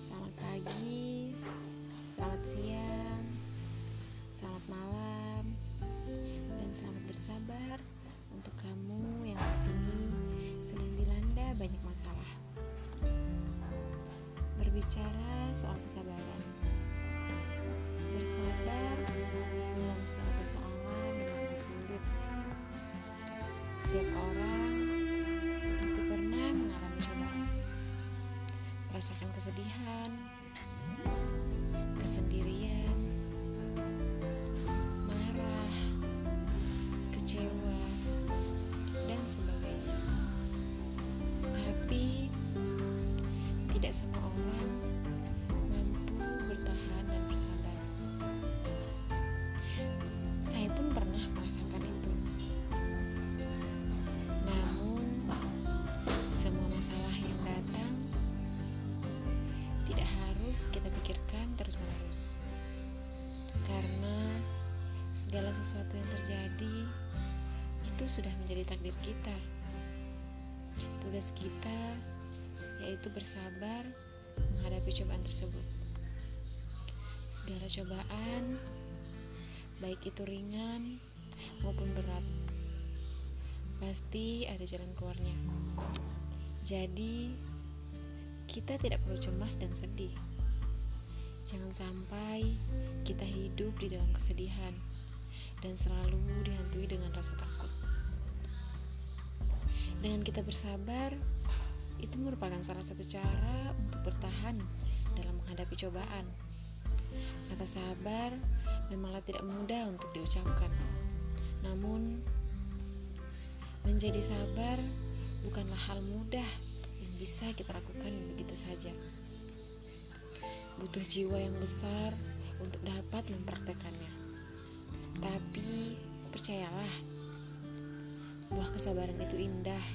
Selamat pagi, selamat siang, selamat malam, dan selamat bersabar untuk kamu yang saat ini sedang dilanda banyak masalah. Berbicara soal kesabaran, bersabar dalam segala persoalan Dengan sulit. Setiap orang merasakan kesedihan, kesendirian, marah, kecewa, dan sebagainya. Tapi tidak semua orang harus kita pikirkan terus-menerus. Karena segala sesuatu yang terjadi itu sudah menjadi takdir kita. Tugas kita yaitu bersabar menghadapi cobaan tersebut. Segala cobaan, baik itu ringan maupun berat, pasti ada jalan keluarnya. Jadi, kita tidak perlu cemas dan sedih. Jangan sampai kita hidup di dalam kesedihan dan selalu dihantui dengan rasa takut. Dengan kita bersabar, itu merupakan salah satu cara untuk bertahan dalam menghadapi cobaan. Kata sabar memanglah tidak mudah untuk diucapkan. Namun, menjadi sabar bukanlah hal mudah yang bisa kita lakukan begitu saja. Butuh jiwa yang besar untuk dapat mempraktekannya. Tapi, percayalah, buah kesabaran itu indah.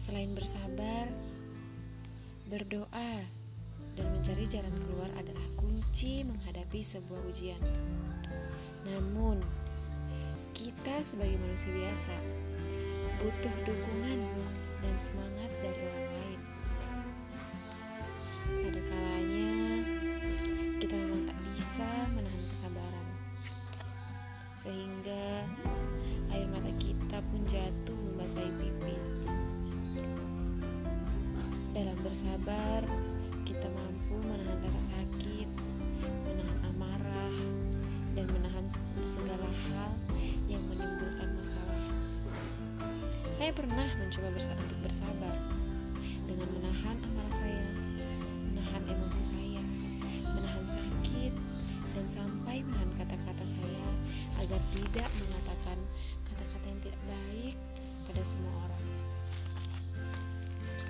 Selain bersabar, berdoa dan mencari jalan keluar adalah kunci menghadapi sebuah ujian. Namun, kita sebagai manusia biasa butuh dukungan dan semangat dari orang lain. Pada kalanya, kita memang tak bisa menahan kesabaran, sehingga air mata kita pun jatuh membasahi pipi. Dalam bersabar, kita mampu menahan rasa sakit, menahan amarah, dan menahan segala hal yang menimbulkan masalah. Saya pernah mencoba bersa untuk bersabar dengan menahan amarah saya, emosi saya, menahan sakit, dan sampai menahan kata-kata saya agar tidak mengatakan kata-kata yang tidak baik pada semua orang.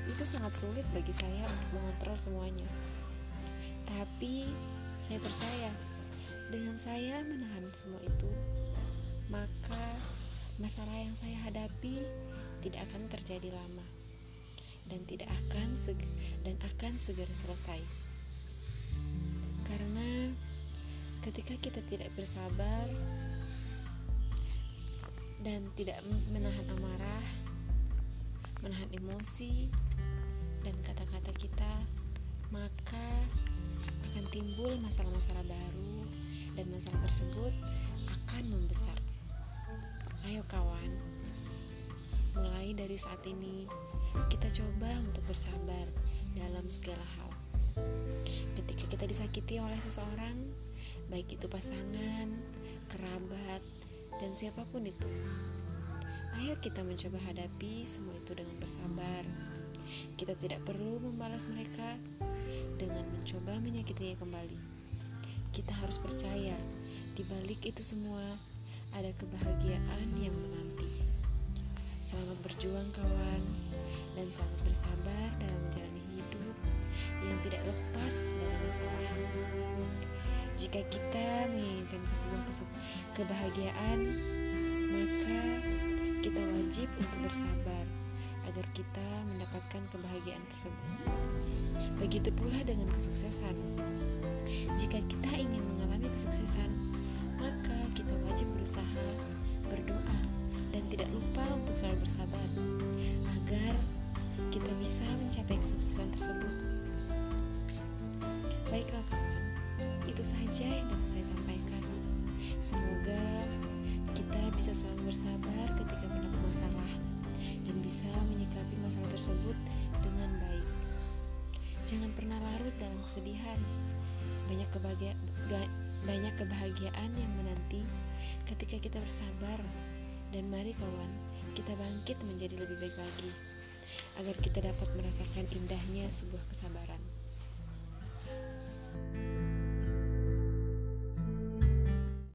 Itu sangat sulit bagi saya untuk mengontrol semuanya. Tapi saya percaya dengan saya menahan semua itu, maka masalah yang saya hadapi tidak akan terjadi lama dan tidak akan dan akan segera selesai. Karena ketika kita tidak bersabar dan tidak menahan amarah, menahan emosi dan kata-kata kita, maka akan timbul masalah-masalah baru dan masalah tersebut akan membesar. Ayo kawan, mulai dari saat ini kita coba untuk bersabar dalam segala hal. Ketika kita disakiti oleh seseorang, baik itu pasangan, kerabat, dan siapa pun itu, ayo kita mencoba hadapi semua itu dengan bersabar. Kita tidak perlu membalas mereka dengan mencoba menyakitinya kembali. Kita harus percaya di balik itu semua ada kebahagiaan yang menanti. Selamat berjuang kawan dan selamat bersabar dalam menjalani hidup yang tidak lepas dari masalah. Jika kita menginginkan sebuah kebahagiaan, maka kita wajib untuk bersabar agar kita mendapatkan kebahagiaan tersebut. Begitu pula dengan kesuksesan. Jika kita ingin mengalami kesuksesan, maka kita wajib berusaha, berdoa, dan tidak lupa untuk selalu bersabar agar kita bisa mencapai kesuksesan tersebut. Baiklah kawan, itu saja yang dapat saya sampaikan. Semoga kita bisa selalu bersabar ketika mendapat masalah dan bisa menyikapi masalah tersebut dengan baik. Jangan pernah larut dalam kesedihan. Banyak kebahagia banyak kebahagiaan yang menanti ketika kita bersabar. Dan mari kawan, kita bangkit menjadi lebih baik lagi agar kita dapat merasakan indahnya sebuah kesabaran.